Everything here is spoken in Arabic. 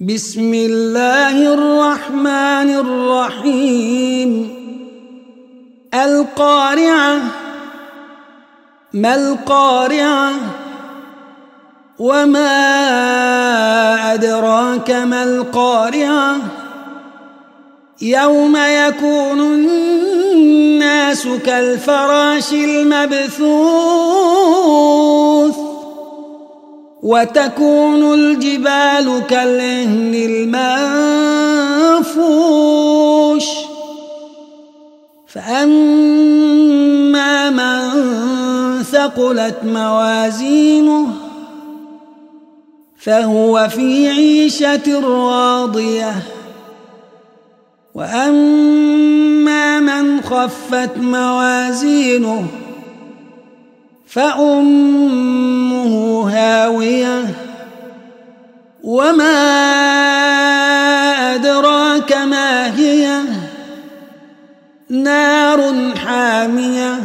بسم الله الرحمن الرحيم. القارعة ما القارعة؟ وما أدراك ما القارعة؟ يوم يكون الناس كالفراش المبثوث. وتكون الجبال كالعهن المنفوش. فأما من ثقلت موازينه فهو في عيشة راضية. وأما من خفت موازينه فأمه هاوية. وما أدراك ما هي؟ نار حامية.